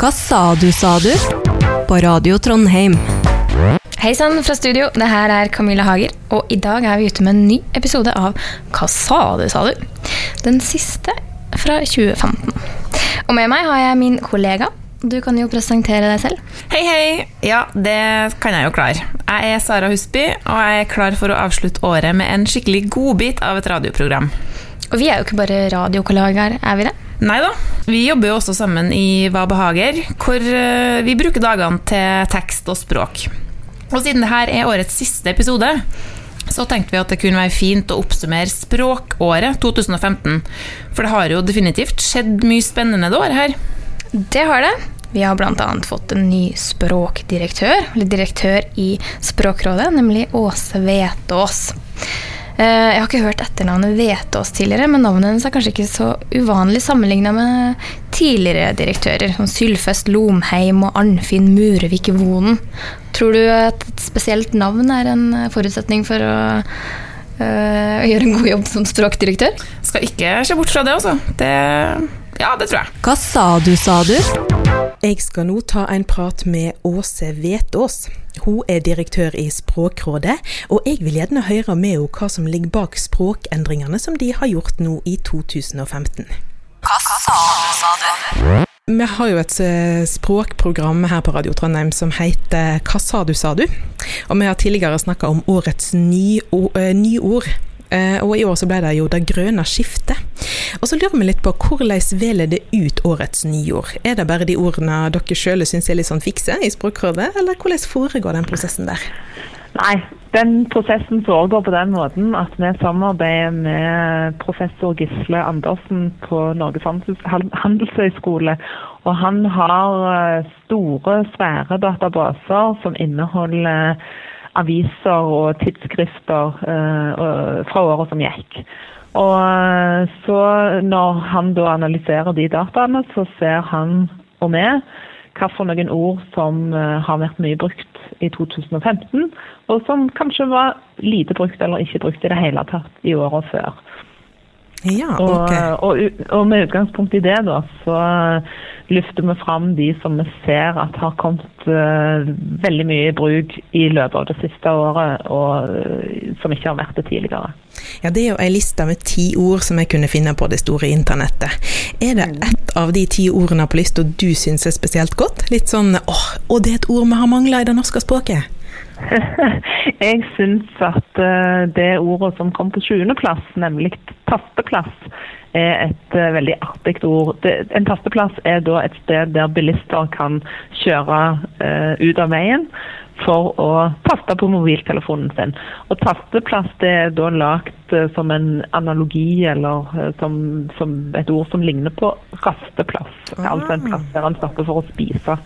Hva sa du, sa du? På Radio Trondheim. Hei sann fra studio, det her er Camilla Hager, og i dag er vi ute med en ny episode av Hva sa du, sa du? Den siste fra 2015. Og med meg har jeg min kollega. Du kan jo presentere deg selv. Hei, hei! Ja, det kan jeg jo klare. Jeg er Sara Husby, og jeg er klar for å avslutte året med en skikkelig godbit av et radioprogram. Og vi er jo ikke bare radiokollegaer, er vi det? Nei da. Vi jobber jo også sammen i Hva behager, hvor eh, vi bruker dagene til tekst og språk. Og siden dette er årets siste episode, så tenkte vi at det kunne være fint å oppsummere språkåret 2015. For det har jo definitivt skjedd mye spennende det året her. Det har det. Vi har bl.a. fått en ny språkdirektør, eller direktør i Språkrådet, nemlig Åse Vetås. Eh, Jeg har ikke hørt etternavnet Vetås tidligere, men navnet hennes er kanskje ikke så uvanlig sammenligna med tidligere direktører, som Sylfest Lomheim og Arnfinn Murevik Vonen. Tror du at et spesielt navn er en forutsetning for å øh, gjøre en god jobb som språkdirektør? Skal ikke se bort fra det, altså. Det, ja, det tror jeg. Hva sa du, sa du? Jeg skal nå ta en prat med Åse Vetås. Hun er direktør i Språkrådet, og jeg vil gjerne høre med henne hva som ligger bak språkendringene som de har gjort nå i 2015. Vi har jo et eh, språkprogram her på Radio Trondheim som heter Hva sa du, sa du? Og vi har tidligere snakka om årets nyord. nyord. Eh, Og i år så ble det jo det grønne skiftet. Og så lurer vi litt på hvordan velger det ut årets nyord? Er det bare de ordene dere sjøl syns er litt sånn fikse i Språkrådet, eller hvordan foregår den prosessen der? Nei, den prosessen foregår på den måten at vi samarbeider med professor Gisle Andersen på Norges Handels- handelshøyskole. Og han har eh, store, svære databaser som inneholder aviser og tidsskrifter eh, fra året som gikk. Og eh, så når han da analyserer de dataene, så ser han og vi noen ord som eh, har vært mye brukt i 2015, og som kanskje var lite brukt eller ikke brukt i det hele tatt i året før. Ja, Og, ok. og, og med utgangspunkt i det, da, så løfter vi fram de som vi ser at har kommet uh, veldig mye i bruk i løpet av det siste året, og eh, som ikke har vært det tidligere. Ja, det er jo ei liste med ti ord som jeg kunne finne på det store internettet. Er det ett av de ti ordene på lista du syns er spesielt godt? Litt sånn åh, og det er et ord vi har mangla i det norske språket? Jeg syns at eh, det ordet som kom på 20.-plass, nemlig tasteplass, er et eh, veldig artig ord. En tasteplass er da et sted der bilister kan kjøre eh, ut av veien for å taste på mobiltelefonen sin. Og tasteplass det er da lagt eh, som en analogi, eller eh, som, som et ord som ligner på rasteplass. Altså en plass der han stopper for å spise.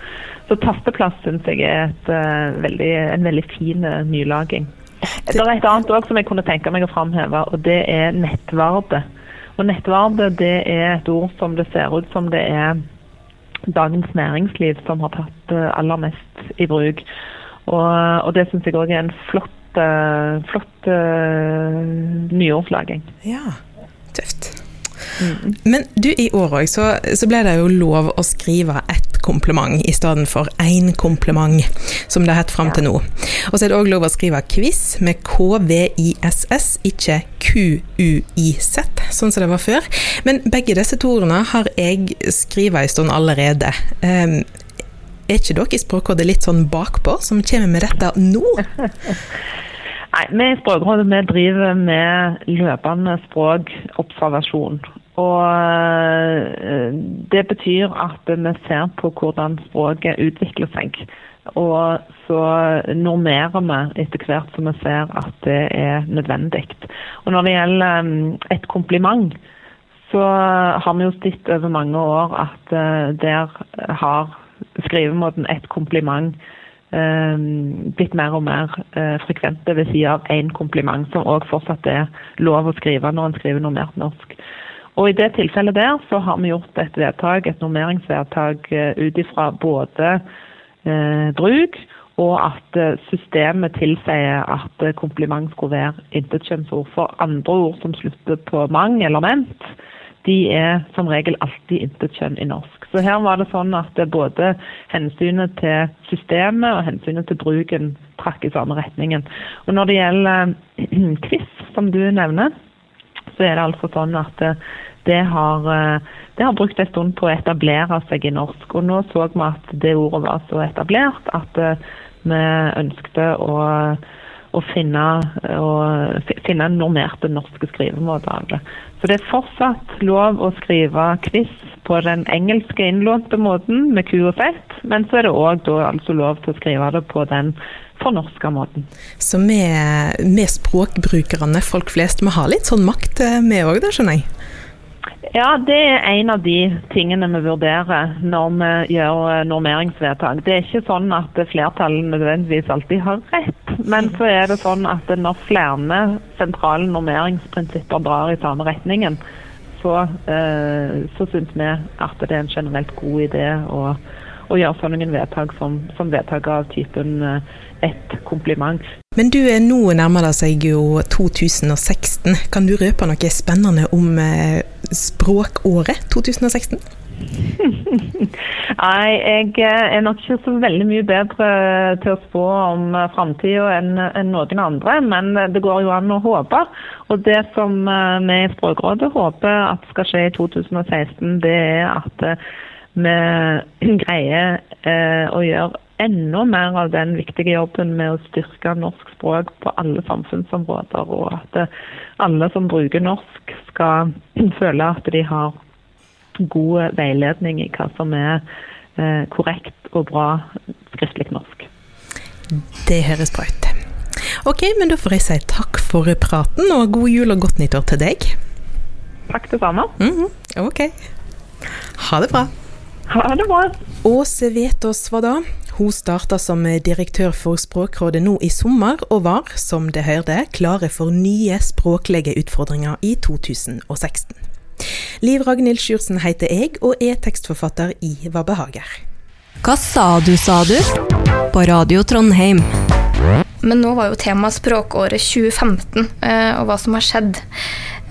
Så tasteplass syns jeg er et, uh, veldig, en veldig fin nylaging. Det er et annet også som jeg kunne tenke meg å framheve, og det er nettvarde. Og nettvarde det er et ord som det ser ut som det er Dagens Næringsliv som har tatt aller mest i bruk. Og, og det syns jeg òg er en flott, eh, flott uh, nyårslaging. Ja, tøft. Men du, i år òg så, så ble det jo lov å skrive ett kompliment i stedet for én kompliment, som det het fram til nå. Og så er det òg lov å skrive quiz med KVISS, ikke QUIZ, sånn som det var før. Men begge disse to ordene har jeg skrevet en stund allerede. Um, er ikke dere i Språkrådet litt sånn bakpå, som kommer med dette nå? Nei, Vi i Språkrådet vi driver med løpende språkobservasjon. Og eh, Det betyr at vi ser på hvordan språket utvikler seg. Og så normerer vi etter hvert som vi ser at det er nødvendig. Og Når det gjelder eh, et kompliment, så har vi jo sett over mange år at eh, der har skrivemåten et kompliment eh, blitt mer og mer eh, frekvente ved siden av én kompliment, som òg fortsatt er lov å skrive når en skriver normert norsk. Og I det tilfellet der så har vi gjort et vedtak, et normeringsvedtak eh, ut ifra både bruk og at systemet tilsier at kompliment skulle være intetkjønnsord. For andre ord som slutter på mang eller ment, de er som regel alltid intetkjønn i norsk. Så her var det sånn at både hensynet til systemet og hensynet til bruken trakk i samme retningen. Og når det gjelder quiz, som du nevner, så er det altså sånn at det har, det har brukt en stund på å etablere seg i norsk. Og nå så vi at det ordet var så etablert at vi ønskte å å finne, å finne normerte norske skrivemåter av det. Så det er fortsatt lov å skrive quiz på den engelske innlånte måten med Q og Z, men så er det òg altså lov til å skrive det på den fornorska måten. Så vi, språkbrukerne, folk flest, vi har litt sånn makt vi òg, skjønner jeg? Ja, det er en av de tingene vi vurderer når vi gjør normeringsvedtak. Det er ikke sånn at flertallet nødvendigvis alltid har rett, men så er det sånn at når flere sentrale normeringsprinsipper drar i samme retningen, så, eh, så syns vi at det er en generelt god idé å, å gjøre sånne vedtak som, som vedtak av typen eh, et kompliment. Men du, nå nærmer det seg jo 2016. Kan du røpe noe spennende om eh, språkåret 2016? Nei, jeg eh, er nok ikke så veldig mye bedre til å spå om framtida enn, enn noen andre, men det går jo an å håpe. Og det som vi i Språkrådet håper at skal skje i 2016, det er at vi greier å gjøre enda mer av den viktige jobben med å styrke norsk språk på alle samfunnsområder, og at eh, alle som bruker norsk skal føle at de har god veiledning i hva som er eh, korrekt og bra skriftlig norsk. Det høres bra ut. Ok, men da får jeg si takk for praten, og god jul og godt nyttår til deg. Takk det samme. Mm -hmm. Ok. Ha det bra. Ha det bra. Åse Vetås var da. Hun starta som direktør for Språkrådet nå i sommer, og var, som det hørte, klare for nye språklige utfordringer i 2016. Liv Ragnhild Sjursen heter jeg, og er tekstforfatter i Hva behager. Hva sa du, sa du? På Radio Trondheim. Men nå var jo temaet språkåret 2015, eh, og hva som har skjedd.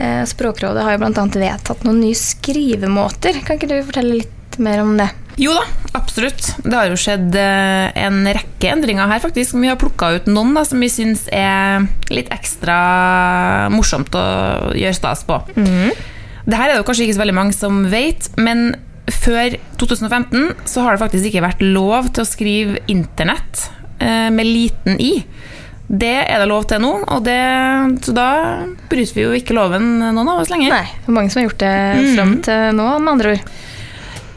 Eh, Språkrådet har jo bl.a. vedtatt noen nye skrivemåter. Kan ikke du fortelle litt mer om det? Jo da, absolutt. Det har jo skjedd eh, en rekke endringer her, faktisk. Vi har plukka ut noen da, som vi syns er litt ekstra morsomt å gjøre stas på. Mm. Det her er det kanskje ikke så veldig mange som vet, men før 2015 så har det faktisk ikke vært lov til å skrive internett eh, med liten i. Det er det lov til nå, og det, så da bryter vi jo ikke loven noen av oss lenger. Nei, det er mange som har gjort det fram mm. til nå, med andre ord.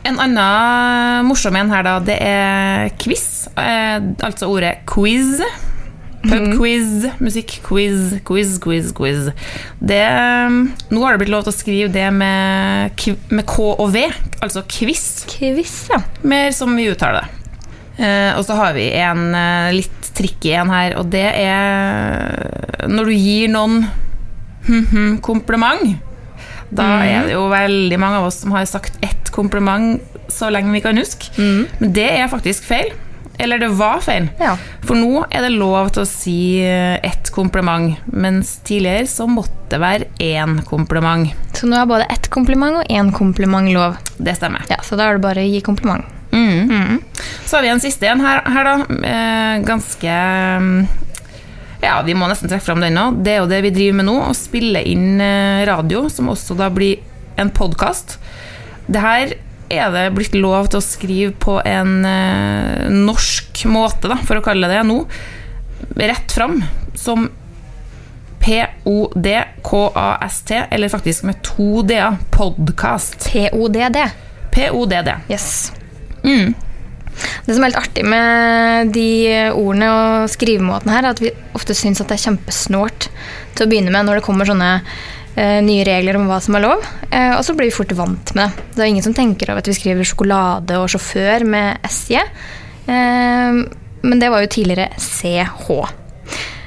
En annen morsom en her, da, det er quiz. Eh, altså ordet quiz. Pubquiz, mm. musikkquiz, quiz, quiz, quiz. Det, eh, nå har det blitt lov til å skrive det med, med K og V, altså quiz. Quiz, ja. Mer som vi uttaler det. Eh, og så har vi en eh, litt tricky en her, og det er når du gir noen kompliment da mm. er det jo veldig mange av oss som har sagt ett kompliment så lenge vi kan huske. Mm. Men det er faktisk feil. Eller det var feil. Ja. For nå er det lov til å si eh, ett kompliment, mens tidligere så måtte det være én kompliment. Så nå er både ett kompliment og én kompliment lov? Det stemmer. Ja, Så da er det bare å gi kompliment. Mm. Mm. Så har vi en siste en her, her da. Eh, ganske ja, vi må nesten trekke fram den nå. Det er jo det vi driver med nå, å spille inn eh, radio, som også da blir en podkast. Det her er det blitt lov til å skrive på en eh, norsk måte, da, for å kalle det det nå. Rett fram, som P-O-D-K-A-S-T, eller faktisk med to d-er. Podkast. P-O-D-D. P-O-D-D. Yes. Mm. Det som er litt artig med de ordene og skrivemåten her, er at vi ofte syns at det er kjempesnålt til å begynne med når det kommer sånne eh, nye regler om hva som er lov. Eh, og så blir vi fort vant med det. Det er ingen som tenker over at vi skriver sjokolade og sjåfør med SJ. Eh, men det var jo tidligere CH.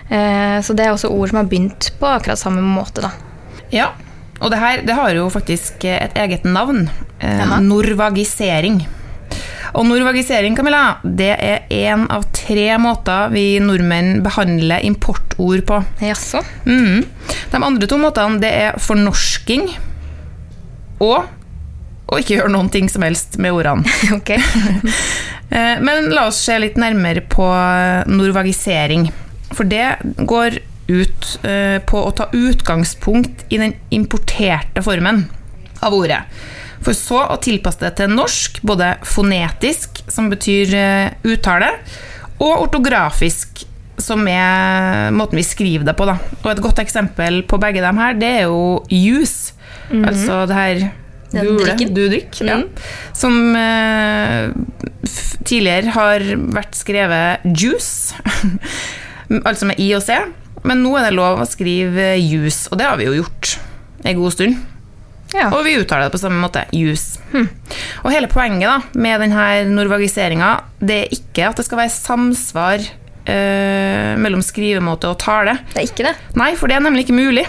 Eh, så det er også ord som har begynt på akkurat samme måte, da. Ja, og det her det har jo faktisk et eget navn. Eh, norvagisering. Og norvagisering, Camilla, det er én av tre måter vi nordmenn behandler importord på. Jaså? Mm. De andre to måtene det er fornorsking og å ikke gjøre noen ting som helst med ordene. Ok. Eh, Men la oss se litt nærmere på norvagisering. For det går ut eh, på å ta utgangspunkt i den importerte formen av ordet. For så å tilpasse det til norsk, både fonetisk, som betyr eh, uttale, og ortografisk, som er måten vi skriver det på. Da. Og et godt eksempel på begge dem her, det er jo juice. Altså det her gule drikken. du drikker. Ja. Som eh, tidligere har vært skrevet juice, altså med i og c. Men nå er det lov å skrive juice, og det har vi jo gjort en god stund. Ja. Og vi uttaler det på samme måte. Juice. Og hele poenget da, med denne norvagiseringa, det er ikke at det skal være samsvar eh, mellom skrivemåte og tale. Det er ikke det. Nei, for det er nemlig ikke mulig.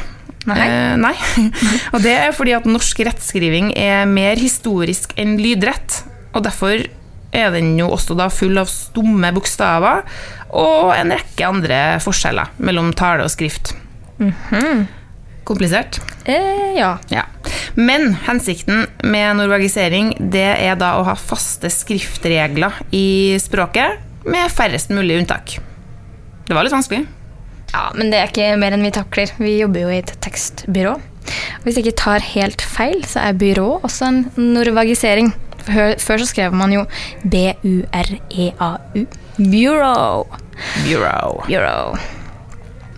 Nei. Eh, nei. og det er fordi at norsk rettskriving er mer historisk enn lydrett. Og derfor er den jo også da full av stumme bokstaver og en rekke andre forskjeller mellom tale og skrift. Komplisert? Eh, ja. Ja. Men hensikten med norvagisering det er da å ha faste skriftregler i språket med færrest mulig unntak. Det var litt vanskelig. ja, men det er ikke mer enn vi takler. Vi jobber jo i et tekstbyrå. Hvis jeg ikke tar helt feil, så er byrå også en norvagisering. Før så skrev man jo B-u-r-e-a-u. Bureau. Bureau. Bureau.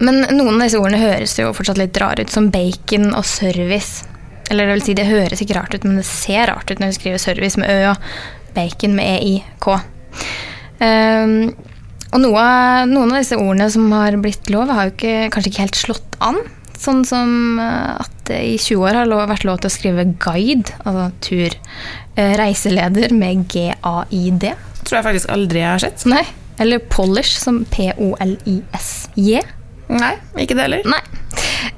Men noen av disse ordene høres jo fortsatt litt rare ut, som bacon og service. Eller det vil si, det høres ikke rart ut, men det ser rart ut når du skriver service med ø og bacon med e-i-k. Ehm, og noe, noen av disse ordene som har blitt lov, har jo ikke, kanskje ikke helt slått an. Sånn som eh, at det i 20 år har lov, vært lov til å skrive guide, altså tur. Eh, reiseleder med g-a-i-d. Tror jeg faktisk aldri jeg har sett. Nei. Eller polish, som p-o-l-i-s-j. Nei, ikke det heller. Nei.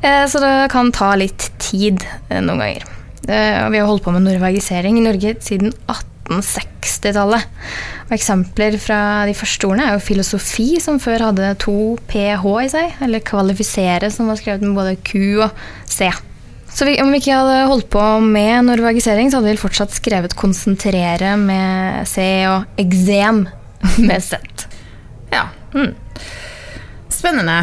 Eh, Så det kan ta litt tid eh, noen ganger. Eh, Vi har holdt på med norvegisering i Norge siden 1860-tallet. Og Eksempler fra de første ordene er jo filosofi, som før hadde to ph i seg. Eller kvalifisere, som var skrevet med både q og c. Så vi, om vi ikke hadde holdt på med norvagisering, så hadde vi fortsatt skrevet konsentrere med c og eksem med z. Ja. Spennende.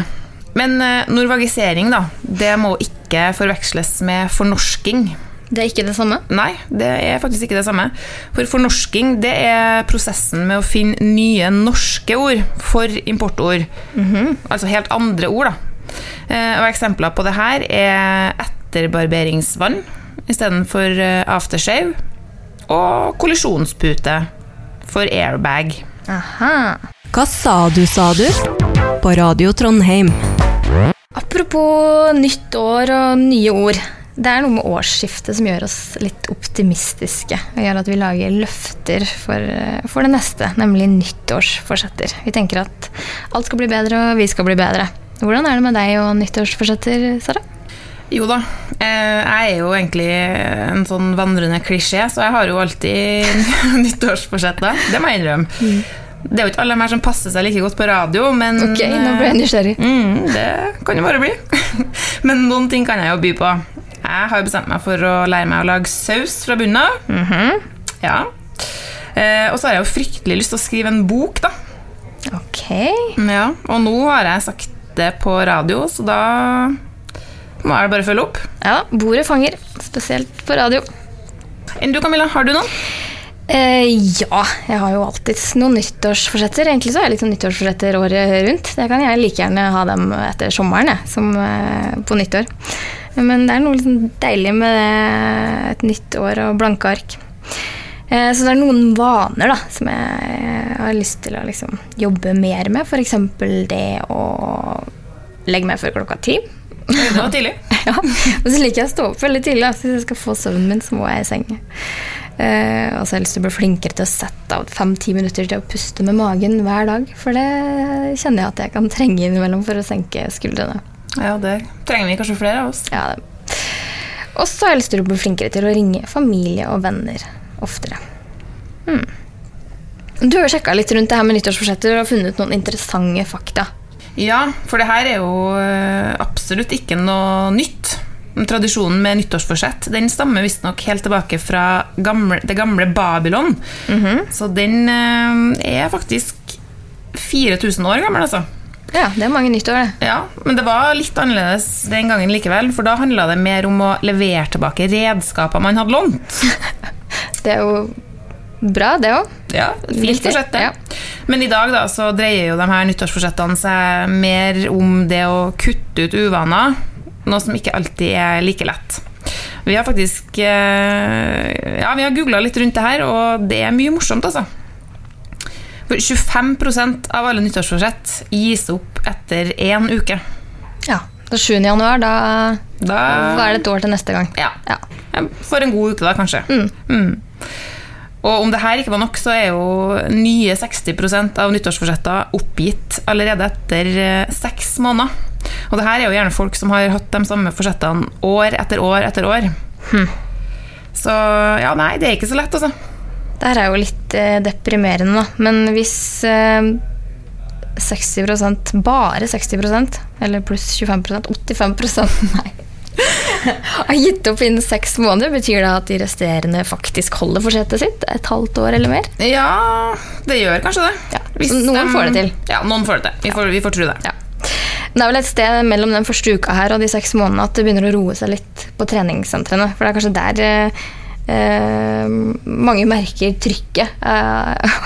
Men eh, norvagisering, da, det må ikke forveksles med fornorsking. Det er ikke det samme? Nei, det er faktisk ikke det samme. For fornorsking det er prosessen med å finne nye norske ord for importord. Altså helt andre ord, da. Eh, Og eksempler på det her er etterbarberingsvann istedenfor eh, aftershave. Og kollisjonspute for airbag. Aha. Hva sa du, sa du? På Radio Trondheim. Apropos nytt år og nye ord. Det er noe med årsskiftet som gjør oss litt optimistiske. Og gjør at vi lager løfter for, eh, for det neste, nemlig nyttårsforsetter. Vi tenker at alt skal bli bedre, og vi skal bli bedre. Hvordan er det med deg og nyttårsforsetter, Sara? Jo da, eh, jeg er jo egentlig en sånn vandrende klisjé, så jeg har jo alltid nyttårsforsetter. Det må jeg innrømme. Det er jo ikke alle mer som passer seg like godt på radio, men Ok, nå ble jeg nysgjerrig. Mm, det kan jo bare bli. Men noen ting kan jeg jo by på. Jeg har bestemt meg for å lære meg å lage saus fra bunnen av. Ja. Eh, og så har jeg jo fryktelig lyst til å skrive en bok, da. Ok. Ja, og nå har jeg sagt det på radio, så da må jeg bare følge opp. Ja, bordet fanger, spesielt på radio. Enn du, Camilla, har du noen? Eh, ja, jeg har jo alltid noen nyttårsforsetter. Egentlig så har jeg sånn nyttårsforsetter året rundt. Det kan jeg like gjerne ha dem etter sommeren, jeg, som eh, på nyttår. Men det er noe liksom deilig med det, et nytt år og blanke ark. Eh, så det er noen vaner da, som jeg har lyst til å liksom, jobbe mer med. F.eks. det å legge meg før klokka ti. Det var tidlig. Ja, og så liker jeg å stå opp veldig tidlig. Altså, hvis jeg skal få søvnen min, så må jeg i seng. Uh, og så har jeg lyst til å bli flinkere til å sette av fem-ti minutter til å puste med magen hver dag. For det kjenner jeg at jeg kan trenge innimellom for å senke skuldrene. Ja, det trenger vi kanskje flere av oss. Ja, det. Og så har jeg lyst til å bli flinkere til å ringe familie og venner oftere. Hmm. Du har sjekka litt rundt det her med nyttårsforsetter og funnet noen interessante fakta. Ja, for det her er jo eh, absolutt ikke noe nytt. tradisjonen med nyttårsforsett, den stammer visstnok helt tilbake fra gamle, det gamle Babylon. Så den eh, er faktisk 4000 år gammel, altså. Ja, det er mange nyttår, det. Ja, men det var litt annerledes den gangen likevel, for da handla det mer om å levere tilbake redskaper man hadde lånt. Det er jo bra, det òg. Ja, fint forsett, det. ja. Men i dag da, så dreier jo de her nyttårsforsettene seg mer om det å kutte ut uvaner, noe som ikke alltid er like lett. Vi har faktisk eh, ja, vi har googla litt rundt det her, og det er mye morsomt, altså. 25% av alle nyttårsforsett gis opp etter én uke. Ja. Så 7. januar, da, Da er det et år til neste gang. Ja. Ja. For en god uke, da, kanskje. Mm. Og om det her ikke var nok, så er jo nye 60% av nyttårsforsetter oppgitt allerede etter eh, seks måneder. Og det her er jo gjerne folk som har hatt de samme forsettene år etter år etter år. Så ja, nei, det er ikke så lett, altså. Det her er jo litt eh, deprimerende, da. Men hvis eh, 60% bare 60% eller pluss 25% 85% Nei. Har gitt opp innen seks måneder, betyr det at de resterende faktisk holder forsetet sitt et halvt år eller mer? Ja, det gjør kanskje det. Ja, så noen får det til. Ja, noen får det til. Vi får, vi får tro det. Ja. Det er vel et sted mellom den første uka her og de seks månedene at det begynner å roe seg litt på treningssentrene. For det er kanskje der eh, eh, mange merker trykket. Eh,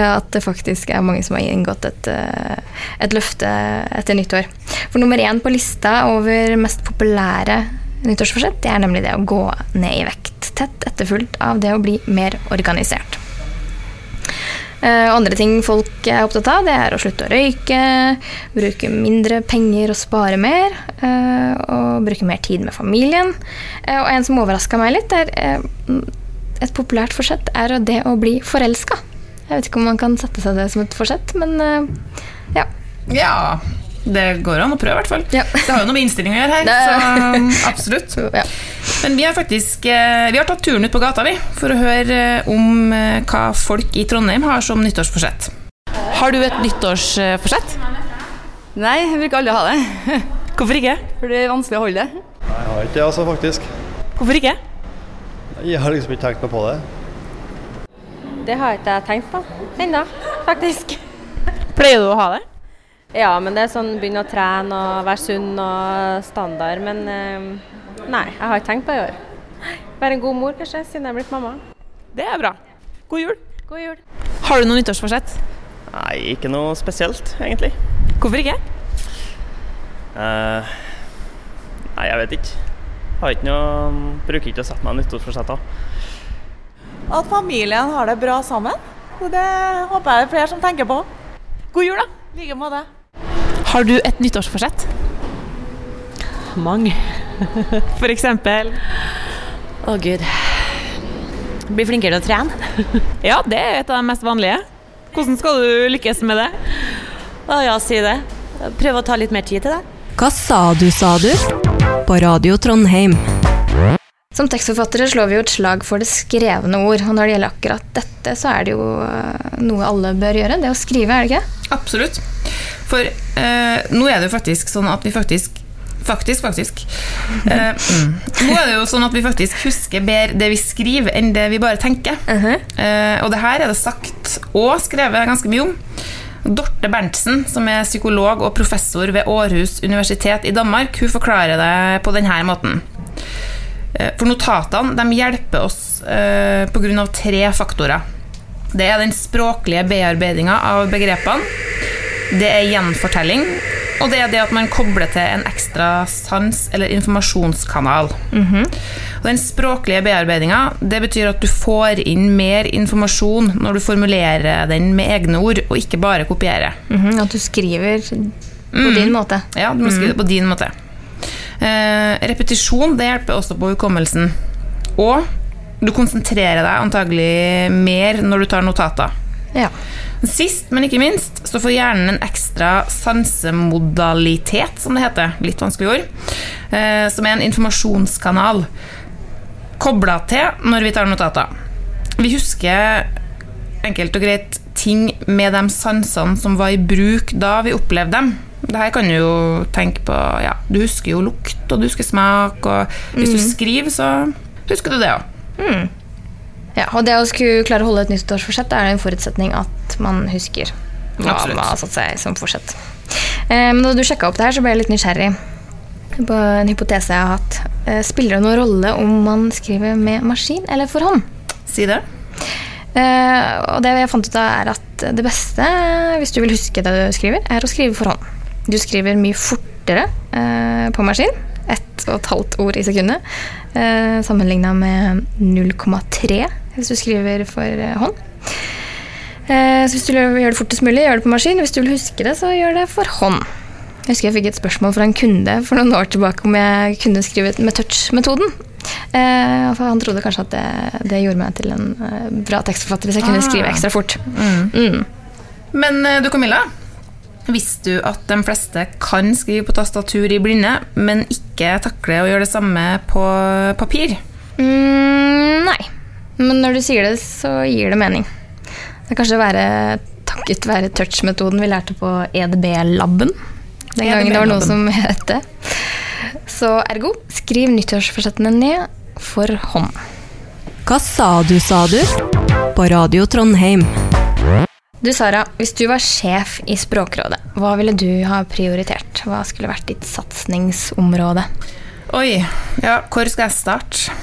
at det faktisk er mange som har inngått et, eh, et løfte etter nyttår. For nummer én på lista over mest populære nyttårsforsett, det er nemlig det å gå ned i vekt. Tett etterfulgt av det å bli mer organisert. Eh, Andre ting folk er opptatt av, det er å slutte å røyke, bruke mindre penger og spare mer, eh, og bruke mer tid med familien. Eh, Og en som overraska meg litt, er et populært forsett er det å bli forelska. Jeg vet ikke om man kan sette seg det som et forsett, men ja. Ja, det går an å prøve, i hvert fall. Ja. Det har jo noe med innstilling å gjøre her, Det- så um, absolutt. ja. Men vi har faktisk eh, Vi har tatt turen ut på gata vi, for å høre eh, om eh, hva folk i Trondheim har som nyttårsforsett. Har du et nyttårsforsett? Nei, jeg bruker aldri å ha det. Hvorfor ikke? For det er vanskelig å holde det. Nei, Jeg har ikke det, altså, faktisk. Hvorfor ikke? Jeg har liksom ikke tenkt noe på det. Det har ikke jeg tenkt på ennå, faktisk. Pleier du å ha det? Ja, men det er sånn begynne å trene og være sunn og standard. Men eh, nei, jeg har ikke tenkt på det i år. Være en god mor, kanskje, siden jeg er blitt mamma. Det er bra. God jul. God jul. Har du noe nyttårsforsett? Nei, ikke noe spesielt, egentlig. Hvorfor ikke? Uh, nei, jeg vet ikke. Har ikke noe, bruker ikke å sette meg nyttårsforsetter. At familien har det bra sammen. Det håper jeg det er flere som tenker på. God jul, da. I like måte. Har du et nyttårsforsett? Mange. For eksempel? Å gud. Bli flinkere til å trene. Ja, det er et av de mest vanlige. Hvordan skal du lykkes med det? Å ja, si det. Prøve å ta litt mer tid til det. Hva sa du, sa du? På Radio Trondheim. Som tekstforfattere slår vi jo et slag for det skrevne ord. Og når det gjelder akkurat dette, så er det jo eh, noe alle bør gjøre. Det å skrive, er det ikke? Absolutt. For eh, nå er det jo faktisk sånn at vi faktisk Faktisk, faktisk. Eh, mm. Nå er det jo sånn at vi faktisk husker bedre det vi skriver, enn det vi bare tenker. Eh, og det her er det sagt og skrevet ganske mye om. Dorte Berntsen, som er psykolog og professor ved Aarhus universitet i Danmark, hun forklarer det på denne måten. Eh, For notatene de hjelper oss eh, pga. tre faktorer. Det er den språklige bearbeidinga av begrepene. Det er gjenfortelling. Og det er det at man kobler til en ekstra sans eller informasjonskanal. Og den språklige bearbeidinga det betyr at du får inn mer informasjon når du formulerer den med egne ord, og ikke bare kopierer. Mhm, At du skriver på Mm. din måte. Ja, du må skrive det på din måte. Eh, repetisjon det hjelper også på hukommelsen. Og du konsentrerer deg antagelig mer når du tar notater. Ja. Sist, men ikke minst, så får hjernen en ekstra sansemodalitet, som det heter. Litt vanskelig ord. Eh, som er en informasjonskanal kobla til når vi tar notater. Vi husker enkelt og greit ting med de sansene som var i bruk da vi opplevde dem. Det her kan du jo tenke på ja, Du husker jo lukt, og du husker smak, og hvis du Mm. skriver, så husker du det òg. Mm. Ja, og det å skulle klare å holde et nyttårsforsett er en forutsetning at man husker hva Absolutt. man har satt seg som forsett. Eh, men da du sjekka opp det her, så ble jeg litt nysgjerrig på en hypotese jeg har hatt. Eh, spiller det noen rolle om man skriver med maskin eller for hånd? Si det. Eh, og det jeg fant ut av, er at det beste, hvis du vil huske det du skriver, er å skrive for hånd. Du skriver mye fortere eh, på maskin. Ett og et halvt ord i sekundet. Eh, Sammenligna med 0,3 hvis du skriver for eh, hånd. Eh, så hvis du gjør det fortest mulig, gjør det på maskin. Hvis du vil huske det, så gjør det for hånd. Jeg husker jeg fikk et spørsmål fra en kunde for noen år tilbake om jeg kunne skrive med touch-metoden. Eh, han trodde kanskje at det, det gjorde meg til en bra tekstforfatter hvis jeg kunne Ah. skrive ekstra fort. Mm. Mm. Men du Camilla, visste du at de fleste kan skrive på tastatur i blinde, men ikke takle å gjøre det samme på papir? Mm, nei. Men når du sier det, så gir det mening. Det er kanskje være takket være touch-metoden vi lærte på EDB-laben. Den gangen det var noe som EDB-laben. het det. Så ergo, skriv nyttårsforsettene ned for hånd. Hva sa du, sa du? På Radio Trondheim. Du Sara, hvis du var sjef i Språkrådet, hva ville du ha prioritert? Hva skulle vært ditt satsingsområde? Oi, ja, hvor skal jeg starte?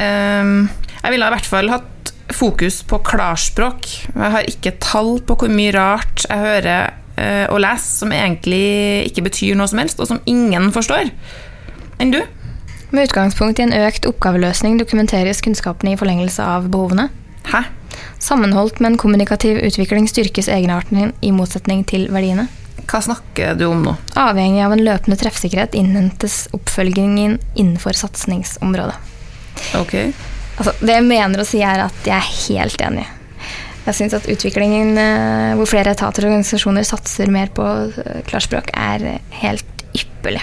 Ehm, jeg ville i hvert fall hatt fokus på klarspråk. Jeg har ikke tall på hvor mye rart jeg hører eh, og leser som egentlig ikke betyr noe som helst, og som ingen forstår. Enn du? Med utgangspunkt i en økt oppgaveløsning dokumenteres kunnskapene i forlengelse av behovene. Hæ? Sammenholdt med en kommunikativ utvikling styrkes egenarten i motsetning til verdiene. Hva snakker du om nå? Avhengig av en løpende treffsikkerhet innhentes oppfølgingen innenfor satsingsområdet. Ok. Altså, det jeg mener å si, er at jeg er helt enig. Jeg syns at utviklingen eh, hvor flere etater og organisasjoner satser mer på eh, klarspråk, er helt ypperlig.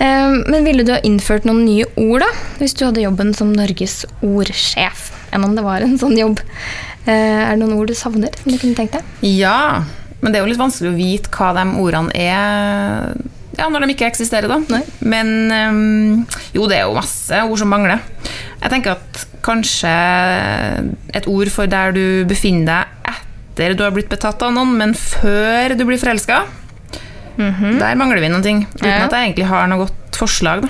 Eh, Men ville du ha innført noen nye ord, da? Hvis du hadde jobben som Norges ordsjef? Enn om det var en sånn jobb. Eh, Er det noen ord du savner? som du kunne tenkt deg? Ja, men det er jo litt vanskelig å vite hva de ordene er ja, når de ikke eksisterer, da. Men ehm, jo, det er jo masse ord som mangler. Jeg tenker at kanskje et ord for der du befinner deg etter du har blitt betatt av noen, men før du blir forelska. Der mangler vi noen ting. Uten Ja. at jeg egentlig har noe godt forslag. Da.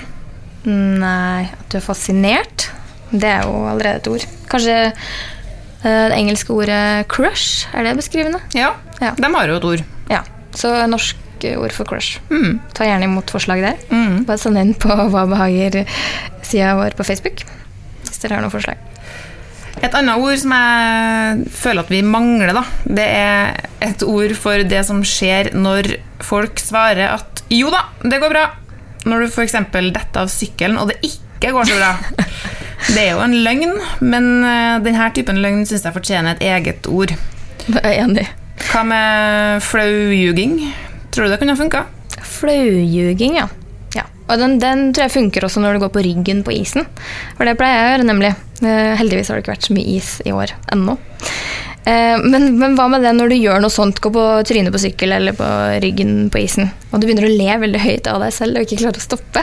Nei, at du er fascinert. Det er jo allerede et ord. Kanskje eh, det engelske ordet crush, er det beskrivende? Ja, de har jo et ord. Ja, så norsk ord for crush. Mm. Ta gjerne imot forslag der. Bare send inn på Hva behager-sida vår på Facebook. Dere har noen forslag. Et annet ord som jeg føler at vi mangler, da, det er et ord for det som skjer når folk svarer at jo da, det går bra. Når du f.eks. detter av sykkelen, og det ikke går så bra. Det er jo en løgn, men eh, denne typen løgn syns jeg fortjener et eget ord. Jeg er enig. Hva med flaujuging? Tror du det kunne ha funka? Flaujuging, ja. Og den, den tror jeg funker også når du går på ryggen på isen. For det pleier jeg å gjøre, nemlig. Eh, heldigvis har det ikke vært så mye is i år ennå. Eh, men, men hva med det når du gjør noe sånt, går på trynet på sykkel eller på ryggen på isen, og du begynner å le veldig høyt av deg selv og ikke klarer å stoppe?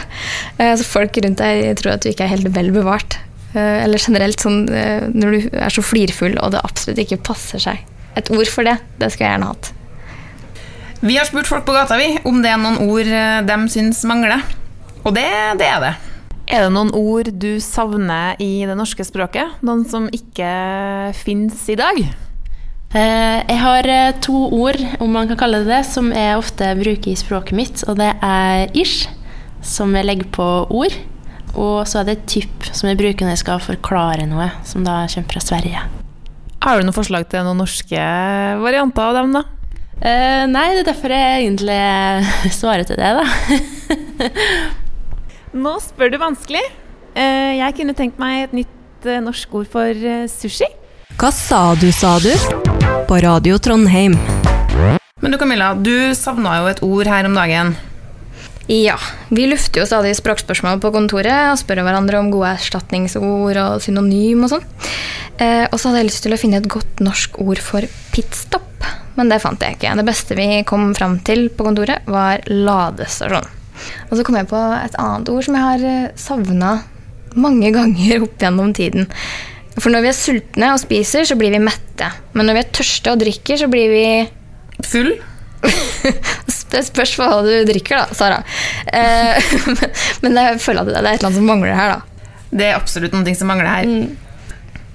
Eh, så folk rundt deg tror at du ikke er helt vel bevart. Eller generelt sånn når du er så flirfull og det absolutt ikke passer seg. Et ord for det, det skulle jeg gjerne hatt. Vi har spurt folk på gata vi, om det er noen ord de syns mangler. Og det, det er det. Er det noen ord du savner i det norske språket? Noen som ikke fins i dag? Eh, Jeg har eh, to ord, om man kan kalle det det, som jeg ofte bruker i språket mitt. Og det er ish, som jeg legger på ord. Og så er det typ, som jeg bruker når jeg skal forklare noe, som da kommer fra Sverige. Har du noen forslag til noen norske varianter av dem, da? Uh, nei, det er derfor jeg egentlig svarer til det, da. Nå spør du vanskelig. Eh, Jeg kunne tenkt meg et nytt eh, norsk ord for eh, sushi. Hva sa du, sa du? På Radio Trondheim. Men du Camilla, du savna jo et ord her om dagen. Ja, vi lufter jo stadig språkspørsmål på kontoret og spør hverandre om gode erstatningsord og synonym og sånn. Eh, og så hadde jeg lyst til å finne et godt norsk ord for pitstop. men det fant jeg ikke. Det beste vi kom fram til på kontoret, var ladestasjon. Og så kom jeg på et annet ord som jeg har savna mange ganger opp gjennom tiden. For når vi er sultne og spiser, så blir vi mette. Men når vi er tørste og drikker, så blir vi Full? det spørs hva du drikker, da, Sara. Eh, men jeg føler at det er et eller annet som mangler her, da. Det er absolutt noe som mangler her.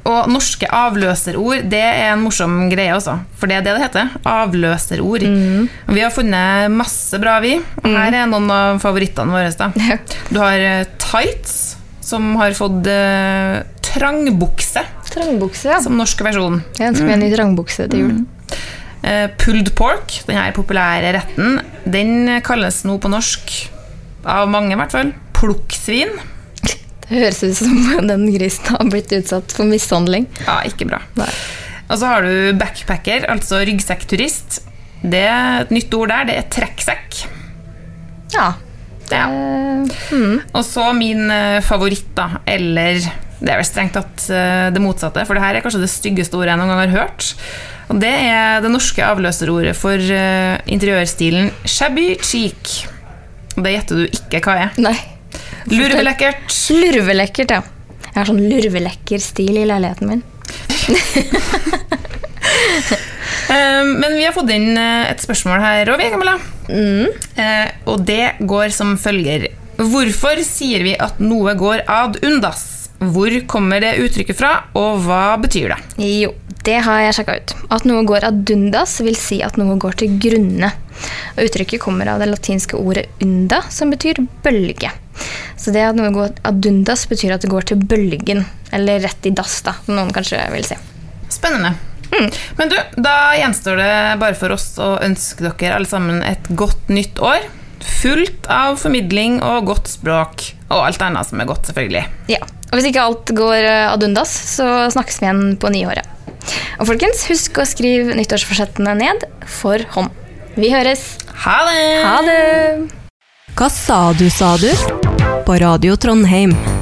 Og norske avløserord det er en morsom greie også, for det er det det heter. Avløserord. Mm. Vi har funnet masse bra, vi. Og her er noen av favorittene våre. Da. Du har eh, tights, som har fått uh, trangbukse. Trangbukse, ja. Som norsk versjon. Jeg ønsker meg en ny trangbukse til jul. Eh, pulled pork, den her populære retten, den kalles nå på norsk, av mange i hvert fall, plukksvin. Det høres ut som den grisen har blitt utsatt for mishandling. Ja, ikke bra. Og så har du backpacker, altså ryggsekkturist. Det et nytt ord der, det er trekksekk. Ja. ja. Og så min eh, favoritt, da, eller det er vel strengt tatt eh, det motsatte, for det her er kanskje det styggeste ordet jeg noen gang har hørt. Og det er det norske avløserordet for eh, interiørstilen shabby cheek. Og det gjetter du ikke hva er. Nei. Lurvelekkert. Lurvelekkert, ja. Jeg har sånn lurvelekker stil i leiligheten min. Eh, Men vi har fått inn eh, et spørsmål her òg, Camilla. Eh, Og det går som følger. Hvorfor sier vi at noe går ad undas? Hvor kommer det uttrykket fra, og hva betyr det? Jo, det har jeg sjekka ut. At noe går ad undas, vil si at noe går til grunne. Og uttrykket kommer av det latinske ordet unda, som betyr bølge. Så det at noe går ad undas, betyr at det går til bølgen, eller rett i dass, da, som noen kanskje vil si. Spennende. Men du, da gjenstår det bare for oss å ønske dere alle sammen et godt nytt år. Fullt av formidling og godt språk, og alt annet som er godt, selvfølgelig. Ja, og Hvis ikke alt går eh, ad undas, så snakkes vi igjen på nyåret. Og folkens, husk å skrive nyttårsforsettene ned for hånd. Vi høres. Ha det! Ha det! Hva sa du, sa du? På Radio Trondheim.